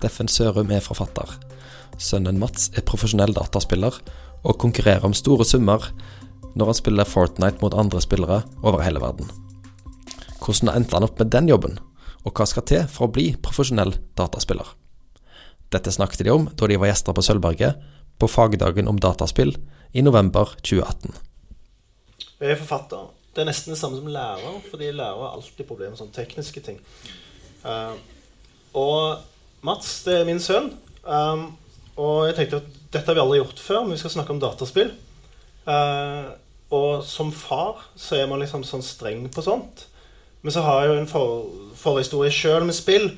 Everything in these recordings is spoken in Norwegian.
Steffen Sørum er forfatter. Sønnen Mats er profesjonell dataspiller og konkurrerer om store summer når han spiller Fortnite mot andre spillere over hele verden. Hvordan endte han opp med den jobben, og hva skal til for å bli profesjonell dataspiller? Dette snakket de om da de var gjester på Sølvberget på fagdagen om dataspill i november 2018. Jeg er forfatter. Det er nesten det samme som lærer, fordi lærer har alltid problemer med sånne tekniske ting. Uh, og Mats, det er min sønn. Um, og jeg tenkte at dette har vi aldri gjort før, men vi skal snakke om dataspill. Uh, og som far så er man liksom sånn streng på sånt. Men så har jeg jo en for, forhistorie sjøl med spill.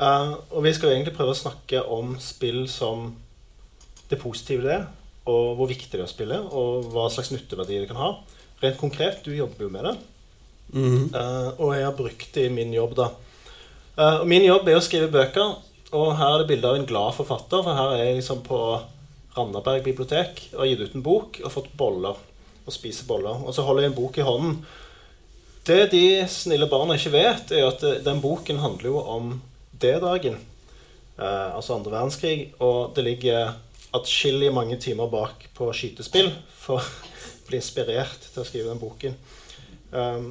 Uh, og vi skal jo egentlig prøve å snakke om spill som det positive det er, og hvor viktig det er å spille, og hva slags nytteverdi det kan ha. Rent konkret, du jobber jo med det. Mhm. Uh, og jeg har brukt det i min jobb, da. Uh, min jobb er å skrive bøker, og her er det bilde av en glad forfatter, for her er jeg liksom på Randaberg bibliotek og har gitt ut en bok og fått boller. Og spiser boller. Og så holder jeg en bok i hånden. Det de snille barna ikke vet, er at eh, den boken handler jo om D-dagen. Uh, altså andre verdenskrig. Og det ligger atskillig mange timer bak på skytespill for å bli inspirert til å skrive den boken. Um,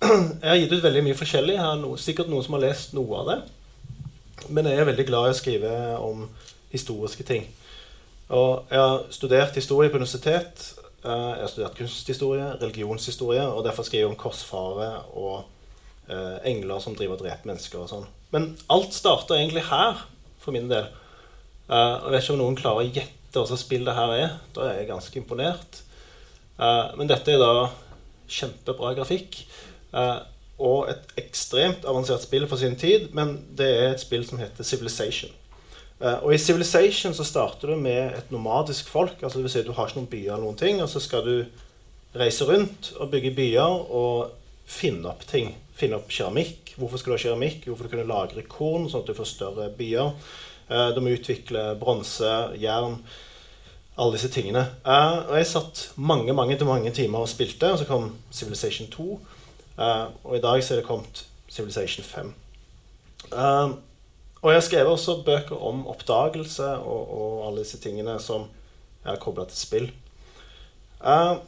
jeg har gitt ut veldig mye forskjellig. Jeg har no, sikkert noen som har lest noe av det. Men jeg er veldig glad i å skrive om historiske ting. Og jeg har studert historie på universitet. Eh, Jeg har studert kunsthistorie, religionshistorie, og derfor skriver jeg om korsfare og eh, engler som driver og dreper mennesker og sånn. Men alt starter egentlig her, for min del. Eh, Jeg vet ikke om noen klarer å gjette hva spill det her er. Da er jeg ganske imponert. Men dette er da kjempebra grafikk. Eh, Og et ekstremt avansert spill for sin tid, men det er et spill som heter Civilization. Eh, Og i Civilization så starter du med et nomadisk folk. altså det vil si Du har ikke noen byer, eller noen ting, og så skal du reise rundt og bygge byer og finne opp ting. Finne opp keramikk. Hvorfor skal du ha keramikk? Hvorfor for du kunne lagre korn, sånn at du får større byer. Eh, Du må utvikle bronse, jern alle disse tingene. Og jeg satt mange mange til mange timer og spilte, og så kom Civilization 2. Eh, og i dag så er det kommet Civilization 5. Uh, og jeg har skrevet også bøker om oppdagelse og, og alle disse tingene som er kobla til spill. Uh,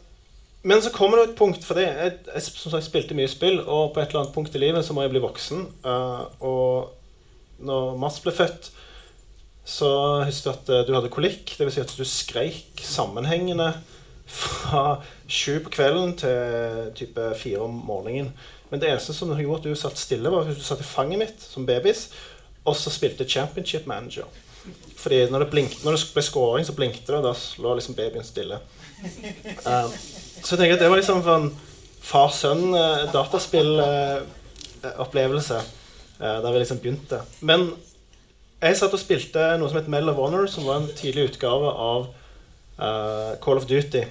men så kommer det et punkt, for jeg, jeg som sagt spilte mye spill, og på et eller annet punkt i livet så må jeg bli voksen. Eh, og når Mats ble født, så husker du at eh, du hadde kolikk. Dvs. Si at du skreik sammenhengende fra sju på kvelden til type fire om morgenen. Men det eneste som gjorde at du satt stille, var at du satt i fanget mitt som babys, og så spilte Championship Manager. Fordi når det, blink, når det ble scoring, så blinkte det, og da lå liksom babyen stille. Eh, så jeg tenker at det var liksom en far-sønn-dataspill-opplevelse. der vi liksom begynte. Men jeg satt og spilte noe som het Mell of Honor, som var en tidlig utgave av eh, Call of Duty.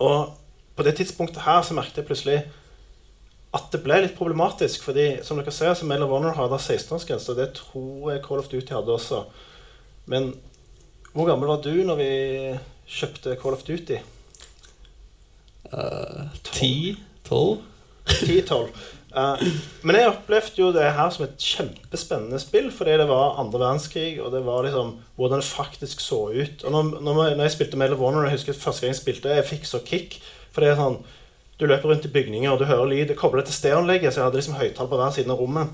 Og på det tidspunktet her så merket jeg plutselig at det ble litt problematisk. fordi som dere ser, så Mell of Honor hadde 16-årsgrense, og det tror jeg Call of Duty hadde også. Men hvor gammel var du når vi kjøpte Call of Duty? Ti? Uh, Tolv? 10-12. Eh, men jeg opplevde jo det her som et kjempespennende spill, fordi det var andre verdenskrig, og det var liksom hvordan det faktisk så ut. Og når, når, jeg- når jeg spilte Mail of Honor, jeg husker første gang jeg spilte, jeg fikk så kick. For det er sånn Du løper rundt i bygninger, og du hører lyd. Jeg koblet til stereoanlegget, så jeg hadde liksom høyttaler på hver siden av rommet.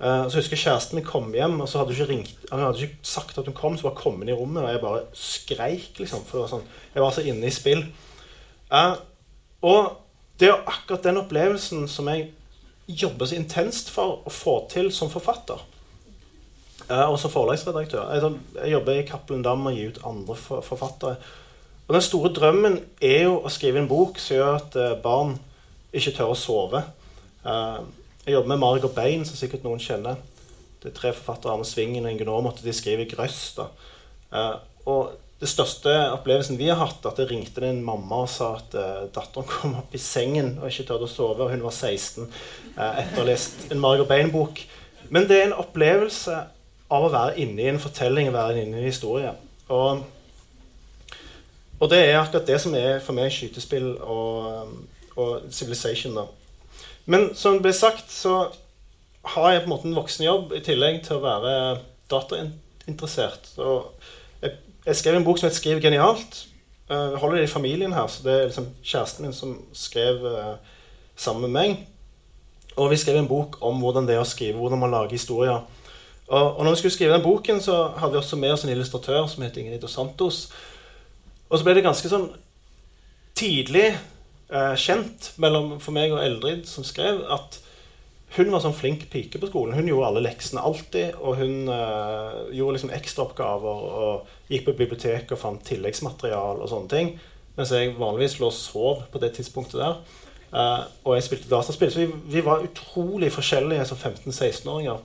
Uh, så husker jeg kjæresten min kom hjem, og så hadde hun ikke ringt Hun hadde ikke sagt at hun kom, så bare kom hun i rommet, og jeg bare skreik, liksom. For det var sånn Jeg var så inne i spill. Uh, og det er akkurat den opplevelsen som jeg jobber så intenst for å få til som forfatter. Og som forlagsredaktør. Jeg, jobber i Cappelen Dam og gir ut andre forfattere. Og den store drømmen er jo å skrive en bok som gjør at eh, barn ikke tør å sove. Eh, jeg jobber med Marg og Bein, som sikkert noen kjenner. Det er tre forfattere, Arne Svingen og Inge Normotte, de skriver Grøss. da. Eh, og det største opplevelsen vi har hatt, at det ringte en mamma og sa at uh, datteren kom opp i sengen og ikke turte å sove, og hun var 16 uh, etter å ha en Margot Bain-bok. Men det er en opplevelse av å være inne i en fortelling, være inne i en historie. Og, og det er akkurat det som er for meg skytespill og, og Civilization. da. Men som det ble sagt, så har jeg på en måte en voksenjobb i tillegg til å være datainteressert. Og jeg, skrev en bok som het 'Skriv genialt'. Jeg holder det i familien her, så det er liksom kjæresten min som skrev uh, sammen med meg. Og vi skrev en bok om hvordan det er å skrive, hvordan man lager historier. Og, og når vi skulle skrive den boken, så hadde vi også med oss en illustratør som het Ingrid Dos Santos. Og så ble det ganske sånn tidlig eh, kjent mellom for meg og Eldrid, som skrev, at hun var sånn flink pike på skolen. Hun gjorde alle leksene alltid. Og hun uh, gjorde liksom ekstraoppgaver og gikk på biblioteket og fant tilleggsmaterial og sånne ting. Mens jeg vanligvis lå og sov på det tidspunktet der. Uh, og jeg spilte dataspill. Så vi, vi var utrolig forskjellige som 15-16-åringer.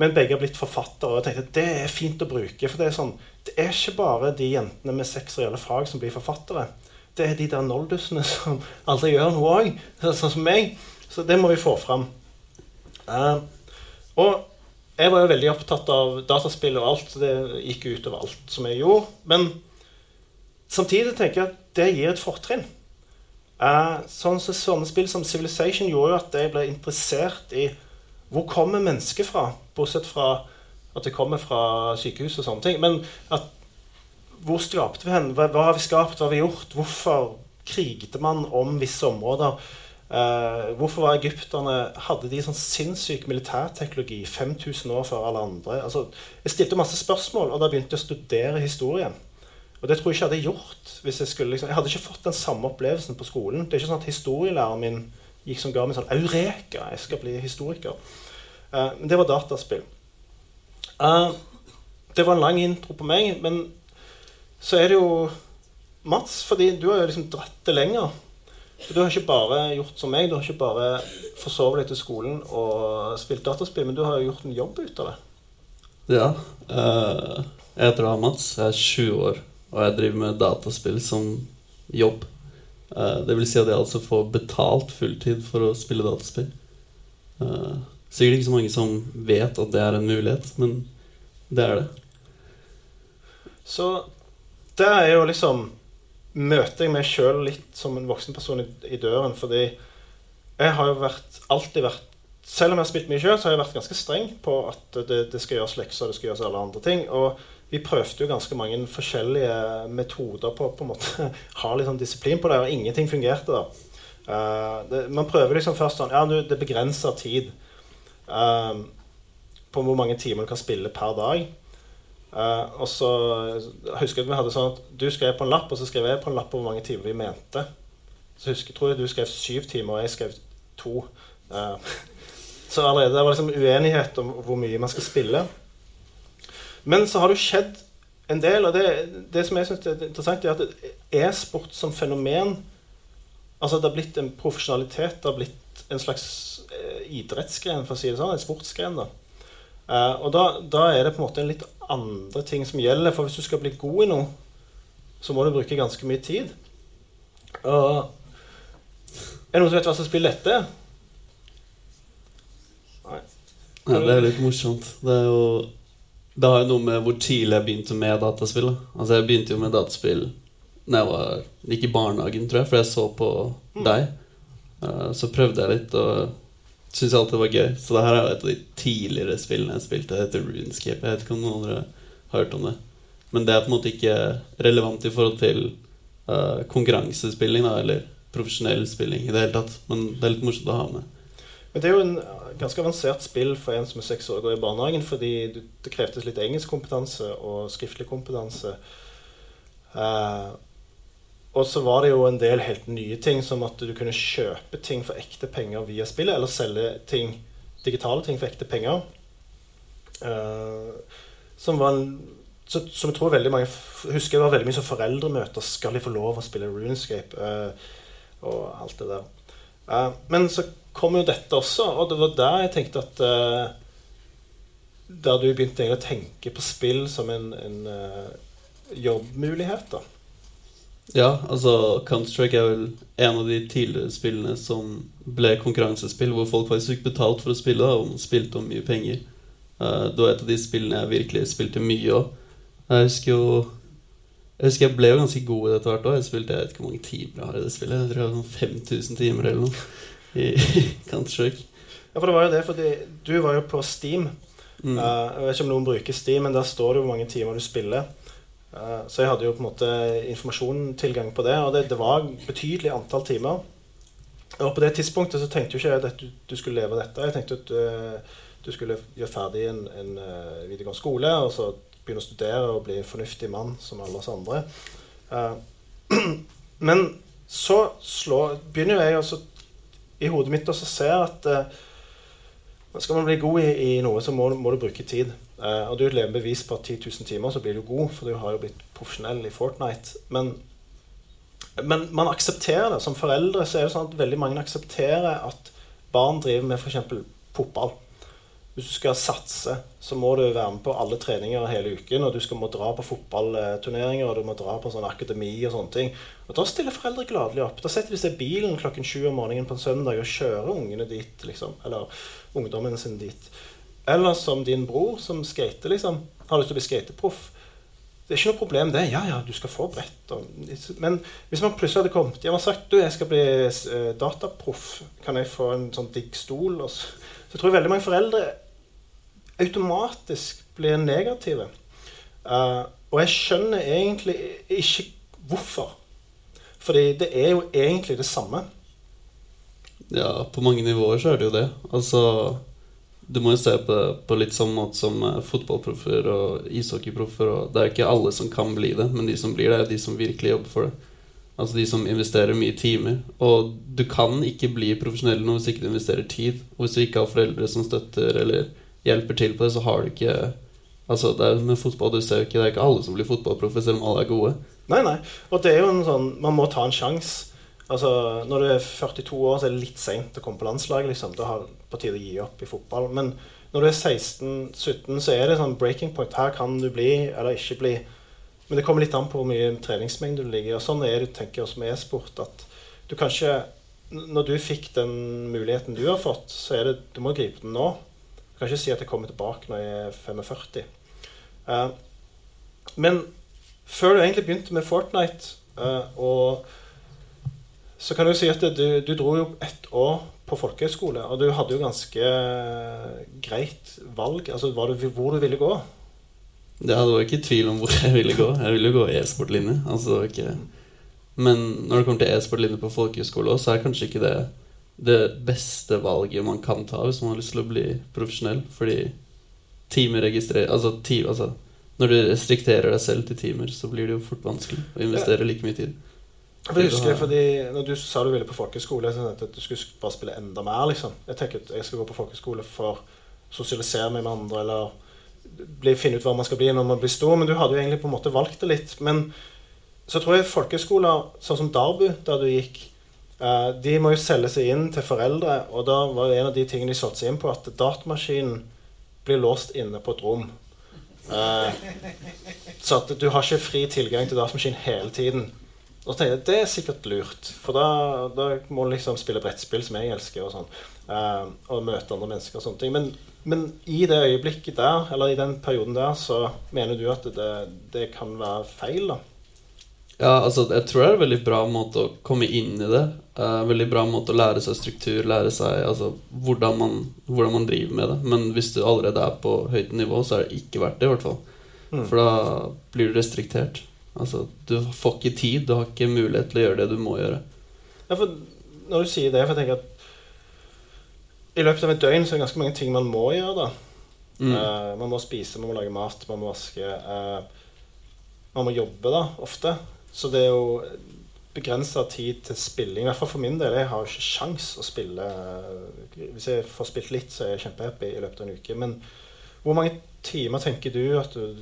Men begge har blitt forfattere. Og jeg tenkte det er fint å bruke. For det er sånn, det er ikke bare de jentene med seks reelle fag som blir forfattere. Det er de der noldusene som aldri gjør noe òg, sånn som meg. Så det må vi få fram. Uh, og jeg var jo veldig opptatt av dataspill og alt, det gikk utover alt som jeg gjorde. Men samtidig tenker jeg at det gir et fortrinn. Uh, sånn, så, sånne spill som Civilization gjorde jo at jeg ble interessert i hvor kommer mennesket fra, bortsett fra at det kommer fra sykehus og sånne ting. Men at, hvor skapte vi hen? Hva, hva, har vi skapt? Hva har vi gjort? Hvorfor krigte man om visse områder? Uh, hvorfor var egypterne Hadde de sånn sinnssyk militærteknologi 5000 år før alle andre? Altså, jeg stilte masse spørsmål, og da begynte jeg å studere historien. Og det tror jeg ikke jeg hadde gjort. hvis Jeg skulle liksom, jeg hadde ikke fått den samme opplevelsen på skolen. Det er ikke sånn at historielæreren min gikk som ga meg sånn Eureka! Jeg skal bli historiker. Uh, men det var dataspill. Uh, det var en lang intro på meg, men så er det jo Mats, fordi du har jo liksom dratt det lenger. Du har ikke bare gjort som meg, du har ikke bare forsovet deg til skolen og spilt dataspill, men du har jo gjort en jobb ut av det. Ja. Uh, jeg heter da Mats, jeg er 20 år, og jeg driver med dataspill som jobb. Uh, det vil si at jeg altså får betalt fulltid for å spille dataspill. Uh, sikkert ikke så mange som vet at det er en mulighet, men det er det. Så det er jo liksom møter jeg meg sjøl litt som en voksen person i, i, døren. Fordi jeg har jo vært, alltid vært Selv om jeg har spilt mye sjøl, så har jeg vært ganske streng på at det, det skal gjøres lekser, det skal gjøres alle andre ting. Og vi prøvde jo ganske mange forskjellige metoder på å ha litt sånn disiplin på det, og ingenting fungerte da. Uh, det, man prøver liksom først sånn Ja, nu, det begrenser tid uh, på hvor mange timer du kan spille per dag. Uh, og så husker jeg at vi hadde sånn at du skrev på en lapp, og så skrev jeg på en lapp hvor mange timer vi mente. Så husker, tror jeg du skrev syv timer, og jeg skrev to. Uh, så allerede det var liksom uenighet om hvor mye man skal spille. Men så har det jo skjedd en del, og det, det som jeg syns er interessant, er at e-sport som fenomen Altså det har blitt en profesjonalitet, det har blitt en slags eh, idrettsgren, for å si det sånn. En sportsgren. da. Uh, og da, da, er det på en måte en litt andre ting som gjelder. For hvis du skal bli god i noe, så må du bruke ganske mye tid. Og Er det noen som vet hva slags spill dette? Nei. Ja, det er litt morsomt. Det er jo Det har jo noe med hvor tidlig jeg begynte med dataspill. Altså Jeg begynte jo med dataspill Når jeg var, gikk i barnehagen, tror jeg, for jeg så på mm. deg. Uh, så prøvde jeg litt, og syns alltid det var gøy. Så det her er et av de tidligere spillene jeg spilte. Det heter Runescape. Jeg vet ikke om noen andre har hørt om det. Men det er på en måte ikke relevant i forhold til uh, konkurransespilling da, eller profesjonell spilling i det hele tatt. Men det er litt morsomt å ha med. Men det er jo en ganske avansert spill for en som er seks år og går i barnehagen, fordi det krevdes litt engelskkompetanse og skriftlig kompetanse. Uh, og så var det jo en del helt nye ting, som at du kunne kjøpe ting for ekte penger via spillet, eller selge ting, digitale ting for ekte penger. Uh, som var en så, som jeg tror veldig mange husker det var veldig mye som foreldremøter. Skal de få lov å spille Runescape? Uh, og alt det der. Uh, men så kom jo dette også, og det var der jeg tenkte at Der du begynte å tenke på spill som en, en jobbmulighet. da ja, altså Counter-Strike er vel en av de tidligere spillene som ble konkurransespill, hvor folk faktisk fikk betalt for å spille, da, og spilte om mye penger. Uh, det var et av de spillene jeg virkelig spilte mye òg. Jeg husker jo Jeg husker jeg ble jo ganske god i dette hvert år. Jeg spilte jeg vet ikke hvor mange timer jeg har i det spillet. Jeg tror jeg har sånn 5000 timer eller noe i Counter-Strike. Ja, for det var jo det, fordi du var jo på Steam. Mm. Uh, jeg vet ikke om noen bruker Steam, men der står det hvor mange timer du spiller. Eh, så jeg hadde jo på en måte informasjonstilgang på det, og det, det var betydelig antall timer. Og på det tidspunktet så tenkte jo ikke jeg at du, skulle leve av dette. Jeg tenkte at eh, du skulle gjøre ferdig en, en eh, videregående skole, og så begynne å studere og bli en fornuftig mann som alle oss andre. Men så slår, begynner jeg også i hodet mitt å se at skal man bli god i, i noe, så må, må du bruke tid. Eh, og du er et levende bevis på at 10 000 timer, så blir du god, for du har jo blitt profesjonell i Fortnite. Men, men man aksepterer det. Som foreldre så er det sånn at veldig mange aksepterer at barn driver med f.eks. fotball. Hvis du skal satse, så må du være med på alle treninger hele uken. Og du skal må dra på fotballturneringer og du må dra på sånn akademi og sånne ting. Og Da stiller foreldre gladelig opp. Da setter de seg i bilen klokken sju om morgenen på en søndag og kjører ungene dit. liksom, Eller ungdommen sin dit. Eller som din bror som skater, liksom. Har lyst til å bli skateproff. Det er ikke noe problem, det. Ja, ja, du skal få brett. Men hvis man plutselig hadde kommet hjem og sagt du, jeg skal bli eh, dataproff, kan jeg få en sånn digg stol? Og så, så tror jeg veldig mange foreldre automatisk blir negative. Uh, og jeg skjønner egentlig ikke hvorfor. Fordi det er jo egentlig det samme. Ja, på mange nivåer så er det jo det. Altså Du må jo se på det på litt sånn måte som eh, fotballproffer og ishockeyproffer. Og det er ikke alle som kan bli det, men de som blir det, er de som virkelig jobber for det. Altså de som investerer mye timer. Og du kan ikke bli profesjonell nå hvis ikke du investerer tid. Og hvis du ikke har foreldre som støtter eller hjelper til på det, så har du ikke Altså, det er med fotball, du ser jo ikke Det er ikke alle som blir fotballproffe, selv om alle er gode. Nei, nei. Og det er jo en sånn Man må ta en sjanse. Altså, når du er 42 år, så er det litt seint å komme på landslaget. Liksom. Da har på tide å gi opp i fotball. Men når du er 16-17, så er det sånn breaking point. Her kan du bli, eller ikke bli. Men det kommer litt an på hvor mye treningsmengde du ligger i. Og sånn er det tenker jeg også med e-sport. At du kanskje Når du fikk den muligheten du har fått, så er det Du må gripe den nå. Du kan ikke si at jeg kommer tilbake når jeg er 45. Uh, men før du egentlig begynte med Fortnite, uh, og så kan du si at du, du dro jo ett år på folkehøyskole, og du hadde jo ganske greit valg. Altså du, hvor du ville gå. Det var ikke tvil om hvor jeg ville gå. Jeg ville gå e-sportlinje. Altså, ikke... Men når det kommer til e-sportlinje på folkehøyskole, så er kanskje ikke det det beste valget man kan ta hvis man har lyst til å bli profesjonell. Fordi timer registrerer altså, ti, altså, Når du restrikterer deg selv til timer, så blir det jo fort vanskelig å investere like mye tid. For jeg husker, fordi når du sa du ville på folkehøyskole, så tenkte jeg at du skulle bare spille enda mer. liksom. Jeg tenker at jeg skal gå på folkehøyskole for å sosialisere meg med andre, eller bli, finne ut hva man skal bli når man blir stor. Men du hadde jo egentlig på en måte valgt det litt. Men så tror jeg folkeskoler, sånn som Darbu, der du gikk Uh, de må jo selge seg inn til foreldre, og da var det en av de tingene de satte seg inn på, at datamaskinen blir låst inne på et rom. Uh, så at du har ikke fri tilgang til datamaskin hele tiden. Og så tenkte jeg det er sikkert lurt, for da, da må du liksom spille brettspill, som jeg elsker, og sånn. Uh, og møte andre mennesker og sånne ting. Men, men, i det øyeblikket der, eller i den perioden der, så mener du at det, det kan være feil, da? Ja, altså, jeg tror det er en veldig bra måte å komme inn i det. Uh, veldig bra måte å lære seg struktur, lære seg altså, hvordan, man, hvordan, man, driver med det. Men hvis du allerede er på høyt nivå, så er det ikke verdt det, i hvert fall. Mm. For da blir du restriktert. Altså, du får ikke tid, du har ikke mulighet til å gjøre det du må gjøre. Ja, for når du sier det, for jeg tenker at i løpet av et døgn så er det ganske mange ting man må gjøre, da. Mm. Uh, man må spise, man må lage mat, man må vaske. Uh, man må jobbe, da, ofte. Så det er jo begrensa tid til spilling. I hvert fall for min del. Jeg har jo ikke sjans å spille Hvis jeg får spilt litt, så er jeg kjempehappy i løpet av en uke. Men hvor mange timer tenker du at du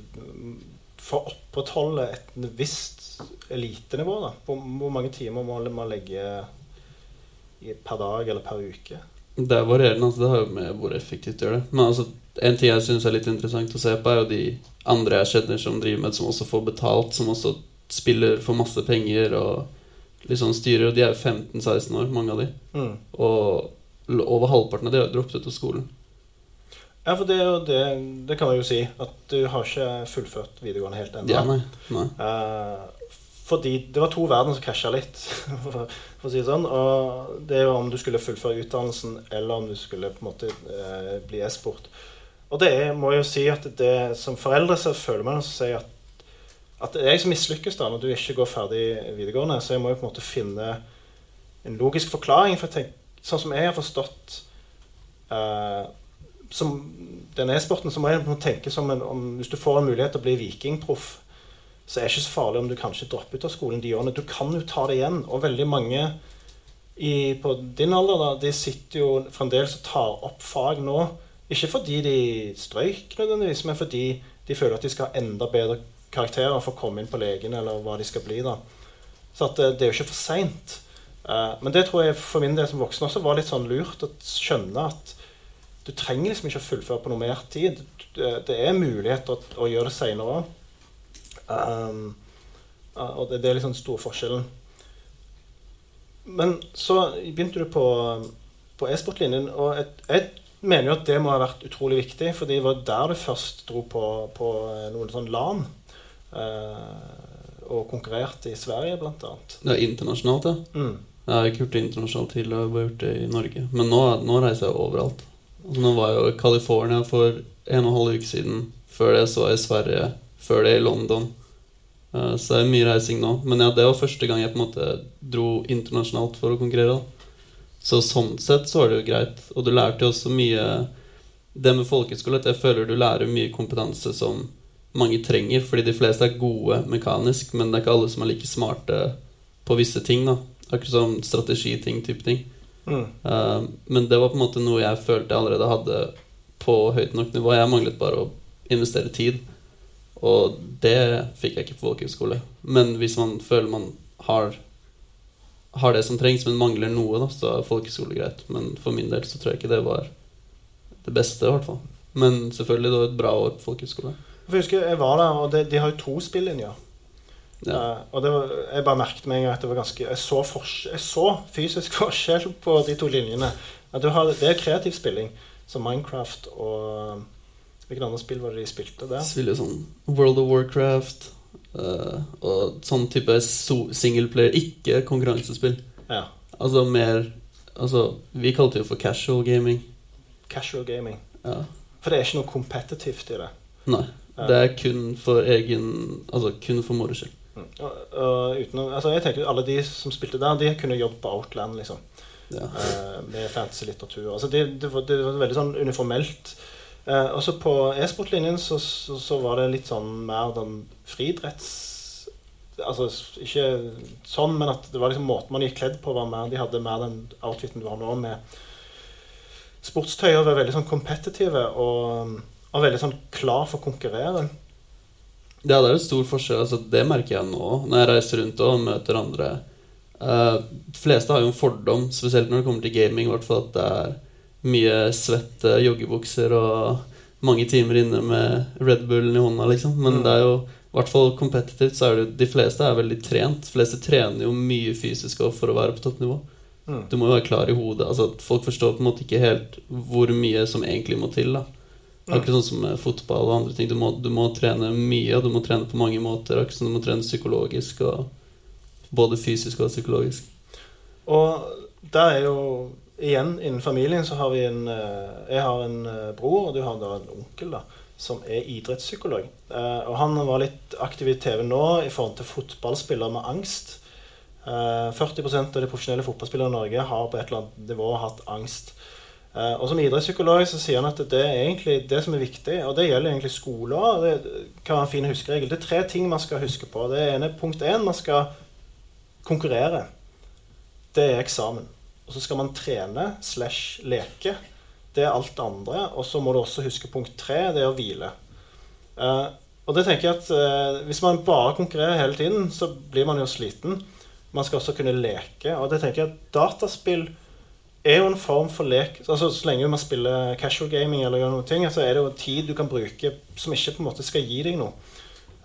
får opprettholde et visst elitenivå? da? Hvor, hvor mange timer må man legge per dag eller per uke? Det er varierende. altså Det har jo med hvor effektivt du gjør det. Men altså, en ting jeg syns er litt interessant å se på, er jo de andre jeg kjenner som driver med som også får betalt, som også spiller for masse penger og liksom styrer. Og de er 15-16 år, mange av de. Mm. Og over halvparten av de har droppet ut av skolen. Ja, for det, det, det, kan man jo si. At du har ikke fullført videregående helt ennå. Ja, nei, nei. Uh, Fordi det var to verdener som krasja litt, for, å si det sånn. Og det er jo om du skulle fullføre utdannelsen, eller om du skulle på en måte eh, bli e-sport. Og det er, må jeg jo si at det som foreldre så føler man å si at at det er jeg som mislykkes da når du ikke går ferdig videregående. Så jeg må jo på en måte finne en logisk forklaring. For jeg tenker, sånn som jeg har forstått eh, som den e-sporten, så må jeg tenke som en, om hvis du får en mulighet til å bli vikingproff, så er det ikke så farlig om du kanskje dropper ut av skolen de årene. Du kan jo ta det igjen. Og veldig mange i, på din alder da, de sitter jo fremdeles og tar opp fag nå. Ikke fordi de strøyk nødvendigvis, men fordi de føler at de skal ha enda bedre karakterer for å komme inn på legen, eller hva de skal bli. da. Så at det, det er jo ikke for seint. Uh, men det tror jeg for min del som voksen også var litt sånn lurt å skjønne at du trenger liksom ikke å fullføre på noe mer tid. Det, det er mulighet å, å gjøre det seinere òg. Um, og det, det, er liksom den store forskjellen. Men så begynte du på, på e-sportlinjen, og jeg, jeg, mener jo at det må ha vært utrolig viktig, for det var der du først dro på, på noen sånn LAN. Uh, og konkurrerte i Sverige, blant annet. Ja, internasjonalt, ja. Mm. Jeg har ikke gjort det internasjonalt til, jeg har bare gjort det i Norge. Men nå, nå reiser jeg overalt. Altså, nå var jeg jo i California for en og en halv uke siden. Før det så jeg i Sverige. Før det i London. Uh, så det er mye reising nå. Men ja, det var første gang jeg på en måte dro internasjonalt for å konkurrere. Så sånn sett så var det jo greit. Og du lærte jo også mye Det med folkehøyskole, jeg føler du lærer mye kompetanse som mange trenger, fordi de fleste er gode mekanisk, men det er ikke alle som er like smarte på visse ting. da Akkurat som strategiting type ting. Mm. Uh, men det var på en måte noe jeg følte jeg allerede hadde på høyt nok nivå. Jeg manglet bare å investere tid. Og det fikk jeg ikke på folkehøyskole. Men hvis man føler man har, har det som trengs, men mangler noe, da, så er folkehøyskole greit. Men for min del så tror jeg ikke det var det beste, i hvert fall. Men selvfølgelig det var et bra år på folkehøyskole. For jeg husker jeg var der, og de, de har jo to spillinjer. Ja. Uh, og var, jeg bare merket meg at det var ganske Jeg så, jeg så fysisk forskjell på de to linjene. Har, det er kreativ spilling, som Minecraft og Hvilke andre spill var det de spilte der? Spiller sånn World of Warcraft uh, og sånn type singleplayer, ikke konkurransespill. Ja. Altså mer Altså, vi kalte det jo for casual gaming. Casual gaming. Ja. For det er ikke noe kompetitivt i det. Nei. Det er kun for egen Altså kun for moro skyld. Mm. Altså jeg tenker Alle de som spilte der, de kunne jobbet på Outland, liksom. Ja. Uh, med fantasy-litteratur. Altså det, det, var, det, var, veldig sånn uniformelt. Uh, og så på e-sportlinjen så, så, så, var det litt sånn mer den friidretts... Altså ikke sånn, men at det var liksom måten man gikk kledd på, var mer De hadde mer den outfiten du har nå, med sportstøy og var veldig sånn kompetitive. og og veldig sånn klar for å konkurrere. Ja, det er jo stor forskjell. Altså, det merker jeg nå når jeg reiser rundt og møter andre. Uh, de fleste har jo en fordom, spesielt når det kommer til gaming, at det er mye svette joggebukser og mange timer inne med Red Bullen i hånda, liksom. Men mm. det er jo i hvert fall kompetitivt, så er det de fleste er veldig trent. De fleste trener jo mye fysisk for å være på toppnivå. Mm. Du må jo være klar i hodet. Altså, folk forstår på en måte ikke helt hvor mye som egentlig må til. da Akkurat sånn som med fotball og andre ting. Du må, du må, trene mye, og du må trene på mange måter. Akkurat som du må trene psykologisk, og både fysisk og psykologisk. Og det er jo igjen innen familien så har vi en eh, Jeg har en eh, bror, og du har da en onkel, da, som er idrettspsykolog. Eh, og han var litt aktiv i TV nå i forhold til fotballspillere med angst. 40% av de profesjonelle fotballspillerne i Norge har på et eller annet nivå hatt angst. Og Som idrettspsykolog så sier han at det er egentlig det som er viktig, og det gjelder egentlig skoler. Det kan være en fin huskeregel. Det er tre ting man skal huske på. Det ene Punkt én man skal konkurrere. Det er eksamen. Og så skal man trene slash leke. Det er alt det andre. Og så må du også huske punkt tre. Det er å hvile. Uh, og det tenker jeg at uh, Hvis man bare konkurrerer hele tiden, så blir man jo sliten. Man skal også kunne leke. Og det tenker jeg at dataspill er jo en form for lek. Altså, så lenge man spiller casual gaming, eller gjør noen ting, så er det jo tid du kan bruke som ikke på en måte skal gi deg noe.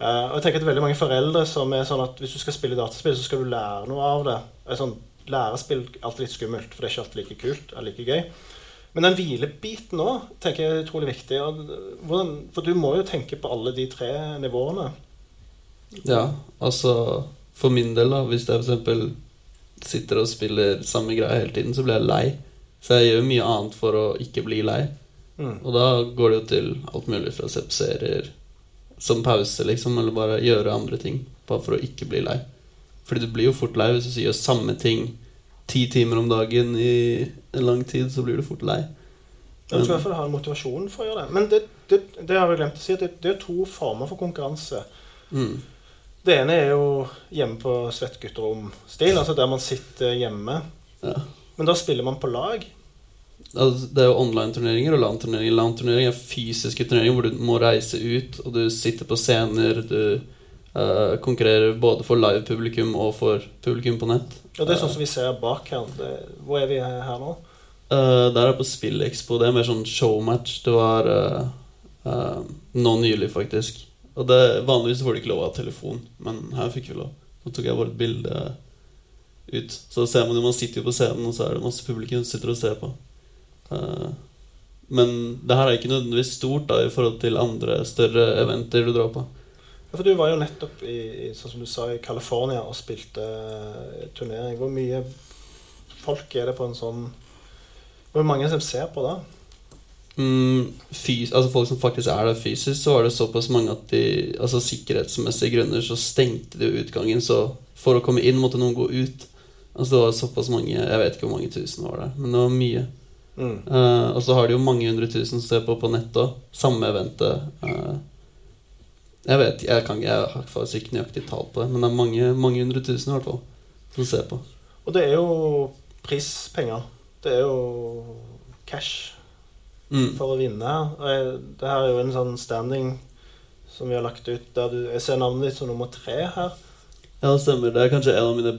Uh, og jeg tenker at veldig mange foreldre som er sånn at hvis du skal spille dataspill, så skal du lære noe av det. Er sånn, Lærespill er alltid litt skummelt, for det er ikke alltid like kult eller like gøy. Men den hvilebiten òg tenker jeg er utrolig viktig. for du må jo tenke på alle de tre nivåene. Ja, altså For min del, da, hvis jeg f.eks. sitter og spiller samme greia hele tiden, så blir jeg lei. Så jeg gjør mye annet for å ikke bli lei. Mm. Og da går det jo til alt mulig fra å se på serier som pause, liksom, eller bare gjøre andre ting. Bare for å ikke bli lei. Fordi du blir jo fort lei hvis du gjør samme ting ti timer om dagen i en lang tid, så blir du fort lei. Men, Du skal i hvert fall ha en motivasjon for å gjøre det. Men det, det, det har vi glemt å si, det, det er to former for konkurranse. Mm. Det ene er jo hjemme på svettgutterom-stil, altså der man sitter hjemme. Ja. Men da spiller man på lag. Altså, det er jo online-turneringer og LAN-turneringer. LAN-turneringer er fysiske turneringer hvor du må reise ut, og du sitter på scener. Du eh, konkurrerer både for live-publikum og for publikum på nett. Og det er sånn som vi ser bak her. Det, hvor er vi her nå? Uh, der er på SpillExpo. Det er mer sånn showmatch. Det var uh, uh, nå nylig, faktisk. Og det, Vanligvis får du ikke lov å ha telefon, men her fikk vi lov. Så tok jeg bare et bilde ut. Så ser man jo man sitter jo på scenen, og så er det masse publikum som sitter og ser på. Eh, men det her er ikke nødvendigvis stort da i forhold til andre større eventer du drar på. Ja, For du var jo nettopp i, i sånn som du sa, i California og spilte eh, turnering. Hvor mye folk er det på en sånn Hvor mange som ser på det? Mm, fys altså Folk som faktisk er der fysisk, så var det såpass mange at de Altså sikkerhetsmessige grunner så stengte de utgangen. Så for å komme inn måtte noen gå ut. Altså Det var såpass mange Jeg vet ikke hvor mange tusen var det, men det var mye. Mm. Uh, og så har de jo mange hundre tusen som ser på på nett òg. Samme eventet. Eh, jeg vet jeg, kan, jeg har faktisk ikke nøyaktig tall på det, men det er mange, mange hundre tusen i hvert fall som ser på. Og det er jo prispenger. Det er jo cash Mm. for å vinne det her er jo en sånn standing som vi har lagt ut der du Jeg ser navnet ditt som nummer tre her. Ja, det stemmer. Det er kanskje en av mine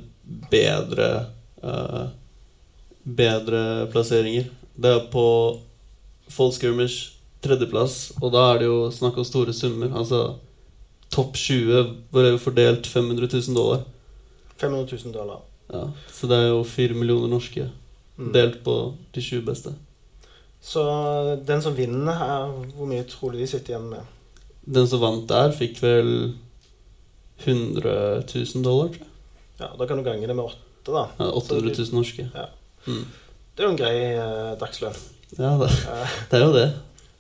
bedre uh, Bedre plasseringer. Det er på Fall Skirmish tredjeplass, og da er det jo snakk om store summer. Altså topp 20, hvor er jo fordelt 500 000 dollar. 500 000 dollar. Ja, Så det er jo 4 millioner norske Mm. delt på de 20 beste. Så den som vinner her, hvor mye tror du de sitter igjen med? Den som vant der, fikk vel 100 000 dollar, tror jeg. Ja, Da kan du gange det med åtte, da. Ja, 800 000 norske. Ja. Mm. Det er jo en grei eh, dagslønn. Ja, det, det er jo det.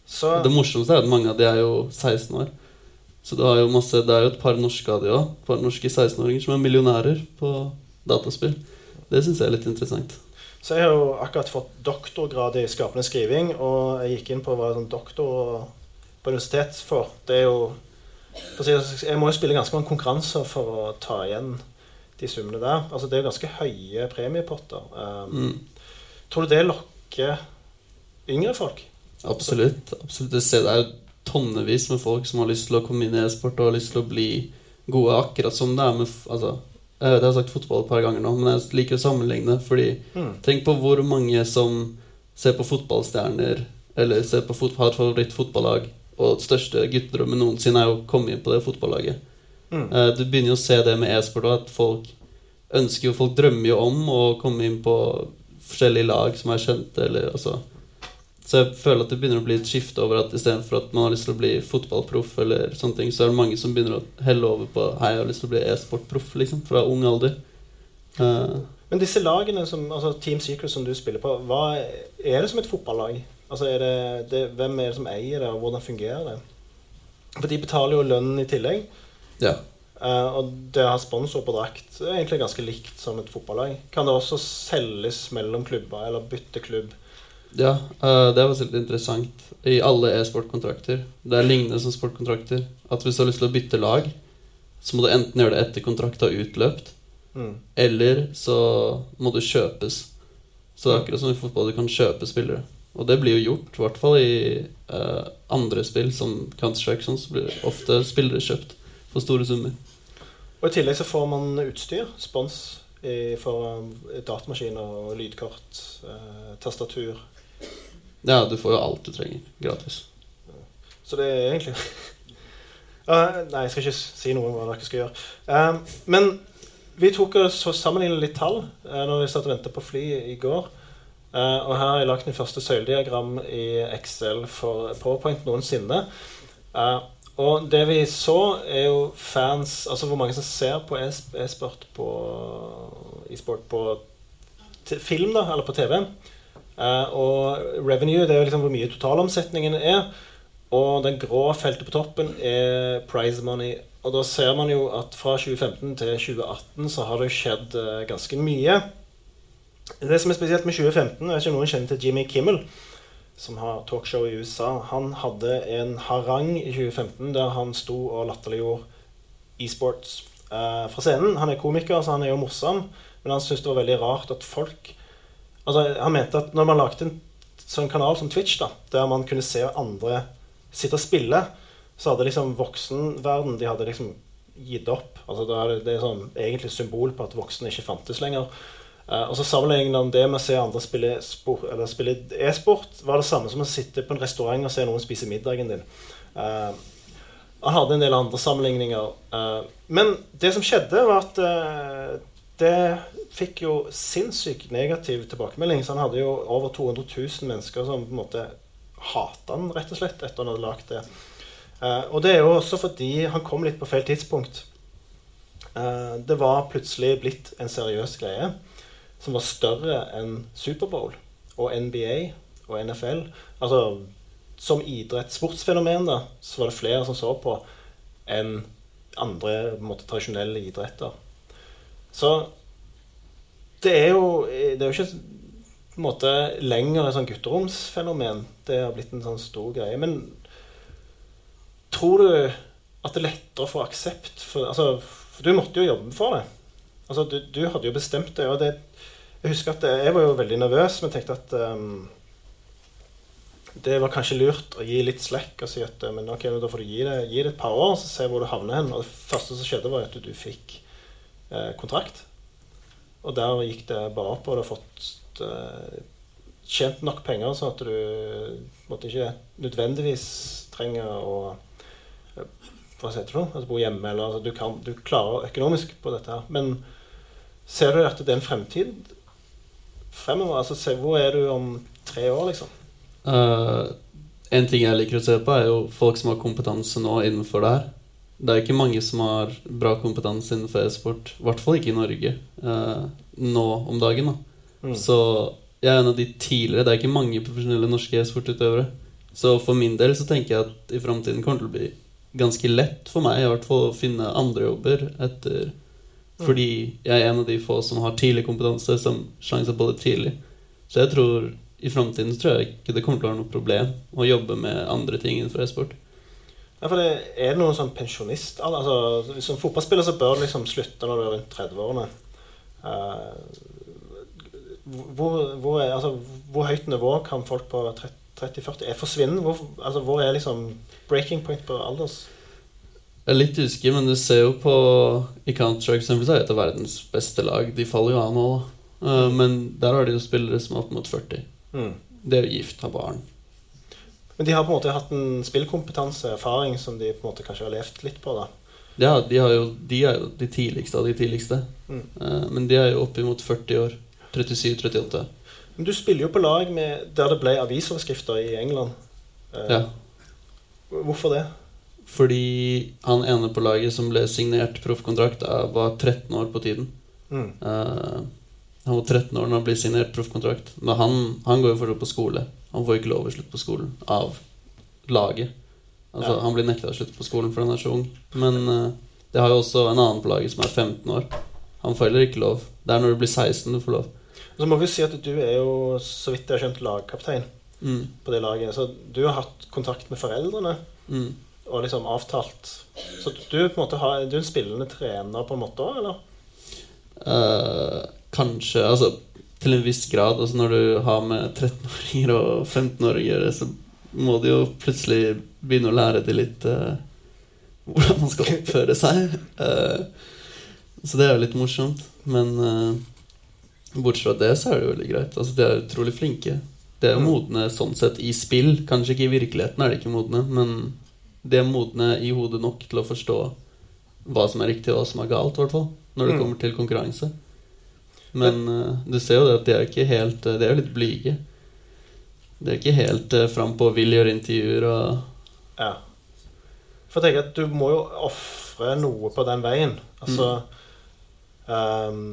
så Det morsomste er at mange av de er jo 16 år. Så du har jo masse, det er jo et par norske av de òg. Et par norske 16-åringer som er millionærer på dataspill. Det syns jeg er litt interessant. Så jeg har jo akkurat fått doktorgrad i skapende skriving, og jeg gikk inn på hva sånn doktor på universitet for. Det er jo Jeg må jo spille ganske mange konkurranser for å ta igjen de summene der. Altså Det er jo ganske høye premiepotter. Um, Mm. Tror du det lokker yngre folk? Absolutt. absolutt. Det er jo tonnevis med folk som har lyst til å komme inn i e-sport og har lyst til å bli gode, akkurat som det er med altså, Jeg vet jeg har sagt fotball et par ganger nå, men jeg liker å sammenligne. Fordi Mm. Tenk på hvor mange som ser på fotballstjerner, eller ser på fot har et favorittfotballag, og største guttedrømmen noensinne er å komme inn på det fotballaget. Mm. Eh, Du begynner jo å se det med e-sport at folk ønsker jo Folk drømmer jo om å komme inn på forskjellige lag som er kjente, eller altså Så jeg føler at det begynner å bli et skifte over at istedenfor at man har lyst til å bli fotballproff, eller sånne ting, så er det mange som begynner å helle over på Hei, jeg har lyst til å bli e-sportproff, liksom, fra ung alder. Uh. Men disse lagene, som, altså Team Secret som du spiller på, hva er det som et fotballag? Altså er det, det, Hvem er det som eier det, og hvordan fungerer det? For de betaler jo lønn i tillegg. ja. Uh, og det å ha sponsor på drakt er egentlig ganske likt som et fotballag. Kan det også selges mellom klubber, eller bytte klubb? Ja, eh, det var litt interessant. I alle e-sportkontrakter. Det er lignende som sportkontrakter. At hvis du har lyst til å bytte lag, så må du enten gjøre det etter kontrakten har utløpt, Mm. eller så må du kjøpes. Så det er akkurat som i fotball, du kan kjøpe spillere. Og det blir jo gjort, i hvert fall i uh, andre spill, som Counter-Strike, sånn, så blir ofte spillere kjøpt for store summer. Og I tillegg så får man utstyr, spons, i, for datamaskiner og lydkort, uh, tastatur. Ja, du får jo alt du trenger gratis. Så det er egentlig uh, Nei, jeg skal ikke si noe om hva dere skal gjøre. Eh, men vi tok og sammenlignet litt tall uh, når vi satt og ventet på fly i går. Uh, og her har jeg lagt min første søylediagram i Excel for PowerPoint noensinne. Uh, og det vi så, er jo fans Altså hvor mange som ser på e- e-sport på e-sport på film, da, eller på TV. Eh, og revenue, det er jo liksom hvor mye totalomsetningen er. Og den grå feltet på toppen er prize money. Og da ser man jo at fra 2015 til 2018 så har det skjedd eh, ganske mye. Det som er spesielt med 2015, jeg vet ikke noen kjenner til Jimmy Kimmel, som har talkshow i USA. Han hadde en harang i 2015 der han sto og latterliggjorde e-sports eh, fra scenen. Han er komiker, så han er jo morsom, men han syntes det var veldig rart at folk Altså, Han mente at når man lagde en sånn kanal som Twitch, da, der man kunne se andre sitte og spille, så hadde liksom voksenverden de hadde liksom gitt opp. Altså, det er, det er sånn, egentlig symbol på at voksne ikke fantes lenger. Uh, og så Sammenlignet han det med å se andre spille e-sport, var det samme som å sitte på en restaurant og se noen spise middagen din. Uh, han hadde en del andre sammenligninger. Uh, men det som skjedde, var at det fikk jo sinnssykt negativ tilbakemelding. Så han hadde jo over 200 000 mennesker som på en måte hata han rett og slett etter han hadde lagd det. Uh, og det er jo også fordi han kom litt på feil tidspunkt. Uh, det var plutselig blitt en seriøs greie som var større enn Superbowl og NBA og NFL. Altså som idrett, sportsfenomen, da, så var det flere som så på enn andre måte, tradisjonelle idretter. Så det er jo, det er jo ikke på en måte lenger et sånn gutteromsfenomen. Det har blitt en sånn stor greie. Men tror du at det er lettere å få aksept for altså, for du måtte jo jobbe for det. Altså, du, du hadde jo bestemt det. Det, jeg husker at jeg var jo veldig nervøs, men tenkte at um, det var kanskje lurt å gi litt slekk og si at men ok, da får du gi det, gi det et par år, så se hvor du havner hen. Og det første som skjedde, var at du, du fikk eh, kontrakt. Og der gikk det bare opp, og du har fått uh, tjent nok penger sånn at du måtte ikke nødvendigvis trenger å uh, Hva heter det? Altså bo hjemme, eller altså, du, kan, du klarer økonomisk på dette her. Men ser du at det er en fremtid fremover? Altså, se, hvor er du om tre år, liksom? Uh, en ting jeg liker å se på, er jo folk som har kompetanse nå innenfor det her. Det er ikke mange som har bra kompetanse innenfor e-sport. I hvert fall ikke i Norge eh, nå om dagen. Mm. Så jeg er en av de tidligere Det er ikke mange profesjonelle norske e-sportutøvere. Så for min del så tenker jeg at i framtiden kommer det til å bli ganske lett for meg i hvert fall å finne andre jobber etter mm. Fordi jeg er en av de få som har tidlig kompetanse, som sjanser på det tidlig. Så jeg tror i framtiden tror jeg ikke det kommer til å være noe problem å jobbe med andre ting innenfor e-sport. Ja, for det Er det noen sånn pensjonist altså, Som fotballspiller så bør du liksom slutte når du er rundt 30-årene. Uh, hvor, hvor, altså, hvor, høyt nivå kan folk på 30-40 forsvinne? Hvor, altså, hvor er liksom breaking point på alders? Jeg er litt usikker, men du ser jo på I Counter-Strike så er det verdens beste lag. De faller jo av nå. da. men der har de jo spillere som er opp mot 40. Mm. Det er jo gift, har barn. Men de har på en måte hatt en spillkompetanse, erfaring, som de på en måte kanskje har levd litt på? da Ja, de, jo, de er jo de tidligste av de tidligste. Mm. Uh, men de er jo oppimot 40 år. 37-38. Men du spiller jo på lag med, der det ble avisoverskrifter i England. Uh, ja. Hvorfor det? Fordi han ene på laget som ble signert proffkontrakt, var 13 år på tiden. Mm. Uh, han var 13 år når han ble signert proffkontrakt. Men han, han går jo fortsatt på skole. Han får ikke lov å slutte på skolen av laget. Altså, ja. Han blir nekta slutte på skolen fordi han er så ung. Men uh, det har jo også en annen på laget som er 15 år. Han får heller ikke lov. Det er når du blir 16 du får lov. Så må vi si at du er jo, så vidt jeg har skjønt, lagkaptein mm. på det laget. Så du har hatt kontakt med foreldrene mm. og liksom avtalt Så du på en måte har, du er en spillende trener på en måte òg, eller? Uh, kanskje. Altså til en viss grad. Altså Når du har med 13-åringer og 15-åringer, så må du jo plutselig begynne å lære de litt uh, hvordan man skal oppføre seg. Uh, så det er jo litt morsomt. Men uh, bortsett fra det, så er det jo veldig greit. Altså De er utrolig flinke. De er jo modne sånn sett i spill. Kanskje ikke i virkeligheten er de ikke modne, men de er modne i hodet nok til å forstå hva som er riktig og hva som er galt, i hvert fall. Når det mm. kommer til konkurranse. Men uh, du ser jo det at de er ikke helt uh, De er jo litt blyge. De er ikke helt uh, frampå og vil gjøre intervjuer og Ja. For jeg tenker at du må jo ofre noe på den veien. Altså ehm,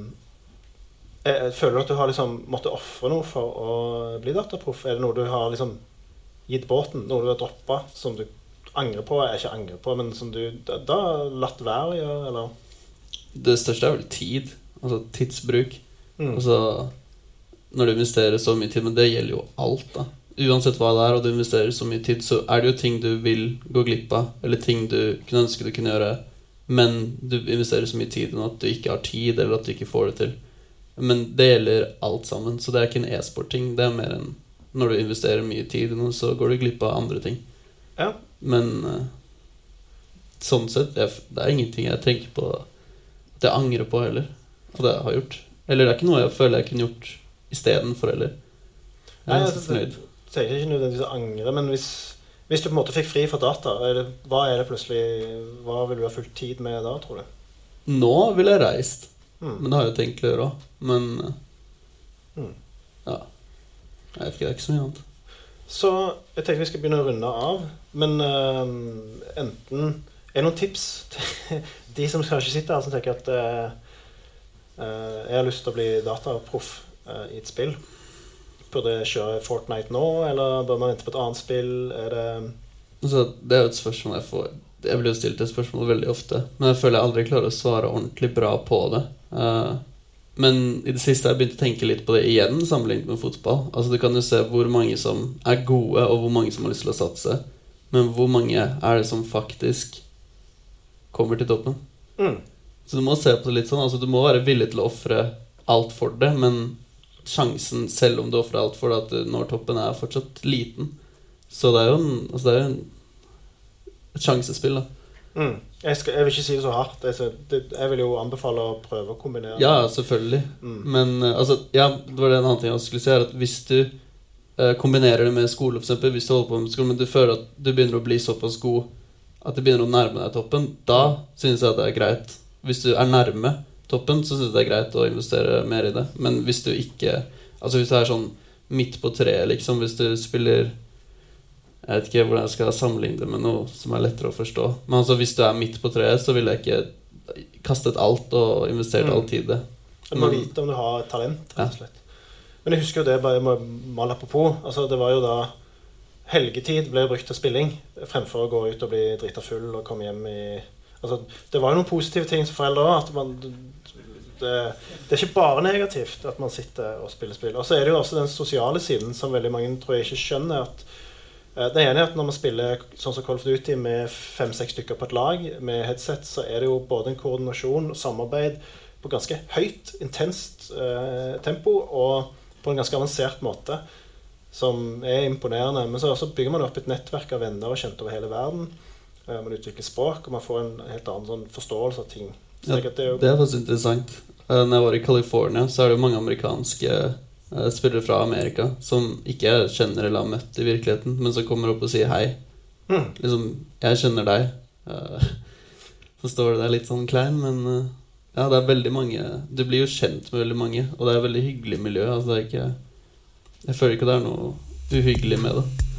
jeg, jeg Føler du at du har liksom måttet ofre noe for å bli dataproff? Er det noe du har liksom gitt båten? Noe du har droppa som du angrer på? Jeg ikke angrer på, men som du da, da latt være å gjøre, eller? Det største er vel tid. Altså tidsbruk. Mm. Altså Når du investerer så mye tid, men det gjelder jo alt, da. Uansett hva det er, og du investerer så mye tid, så er det jo ting du vil gå glipp av, eller ting du kunne ønske du kunne gjøre, men du investerer så mye tid i at du ikke har tid, eller at du ikke får det til. Men det gjelder alt sammen, så det er ikke en e-sport-ting. Det er mer enn når du investerer mye tid i noe, så går du glipp av andre ting. Ja. Men eh, sånn sett Det er ingenting jeg tenker på at jeg angrer på heller. At jeg har gjort. Eller det er ikke noe jeg føler jeg kunne gjort istedenfor heller. Jeg er Nei, ganske fornøyd. Du trenger ikke nødvendigvis å angre, men hvis, hvis du på en måte fikk fri fra data, er det, hva er det plutselig Hva vil du ha fulgt tid med da, tror du? Nå ville jeg reist. Mm. Men det har jeg jo tenkt å gjøre òg. Men Mm. ja. Jeg vet ikke, det er ikke så mye annet. Så jeg tenker vi skal begynne å runde av. Men uh, enten Er det noen tips til de som kanskje sitter her som tenker at øh, jeg har lyst til å bli dataproff øh, i et spill? Burde jeg kjøre Fortnite nå, eller bør man vente på et annet spill? Er det Altså, det er jo et spørsmål jeg får Jeg blir jo stilt det spørsmålet veldig ofte, men jeg føler jeg aldri klarer å svare ordentlig bra på det. Eh, men i det siste har jeg begynt å tenke litt på det igjen, sammenlignet med fotball. Altså, Du kan jo se hvor mange som er gode, og hvor mange som har lyst til å satse. Men hvor mange er det som faktisk kommer til toppen? mm. Så du må se på det litt sånn. Altså, du må være villig til å ofre alt for det, men sjansen, selv om du ofrer alt for det, at du når toppen, er fortsatt liten. Så det er jo en, altså det er jo en, et sjansespill, da. Mm. Jeg, skal, jeg vil ikke si det så hardt. Jeg, jeg vil jo anbefale å prøve å kombinere. Ja, selvfølgelig. Mm. Men eh, altså, ja, det var det en annen ting jeg skulle si, er at hvis du eh, kombinerer det med skole, f.eks., hvis du holder på med skole, men du føler at du begynner å bli såpass god at du begynner å nærme deg toppen, da synes jeg at det er greit. Hvis du er nærme toppen, så synes jeg det er greit å investere mer i det. Men hvis du ikke Altså hvis du er sånn midt på treet, liksom, hvis du spiller Jeg vet ikke hvordan jeg skal sammenligne det med noe som er lettere å forstå. Men altså hvis du er midt på treet, så ville jeg ikke kastet alt og investert Mm. all tid i det. Du må vite om du har talent, rett og slett. Men jeg husker jo det bare mal apropos. Altså, det var jo da Helgetid ble brukt til spilling fremfor å gå ut og bli drita full og komme hjem i Altså, det var jo noen positive ting som foreldre òg. Det, det er ikke bare negativt at man sitter og spiller spill. Og så er det jo også den sosiale siden som veldig mange tror jeg ikke skjønner. at eh, det ene er at når man spiller sånn som Call of Duty med fem-seks stykker på et lag med headset, så er det jo både en koordinasjon og samarbeid på ganske høyt, intenst eh, tempo og på en ganske avansert måte. Som er imponerende. Men så bygger man opp et nettverk av venner og kjente over hele verden. Eh, man utvikler språk, og man får en helt annen sånn forståelse av ting. Ja, det er jo Det er faktisk interessant. Eh, Når jeg var i California, så er det jo mange amerikanske eh, spillere fra Amerika som ikke jeg kjenner eller har møtt i virkeligheten, men som kommer opp og sier hei. Mm. Liksom, jeg kjenner deg. Så står det der litt sånn klein, men ja, det er veldig mange Du blir jo kjent med veldig mange, og det er et veldig hyggelig miljø. Altså, det ikke Jeg føler ikke det er noe uhyggelig med det.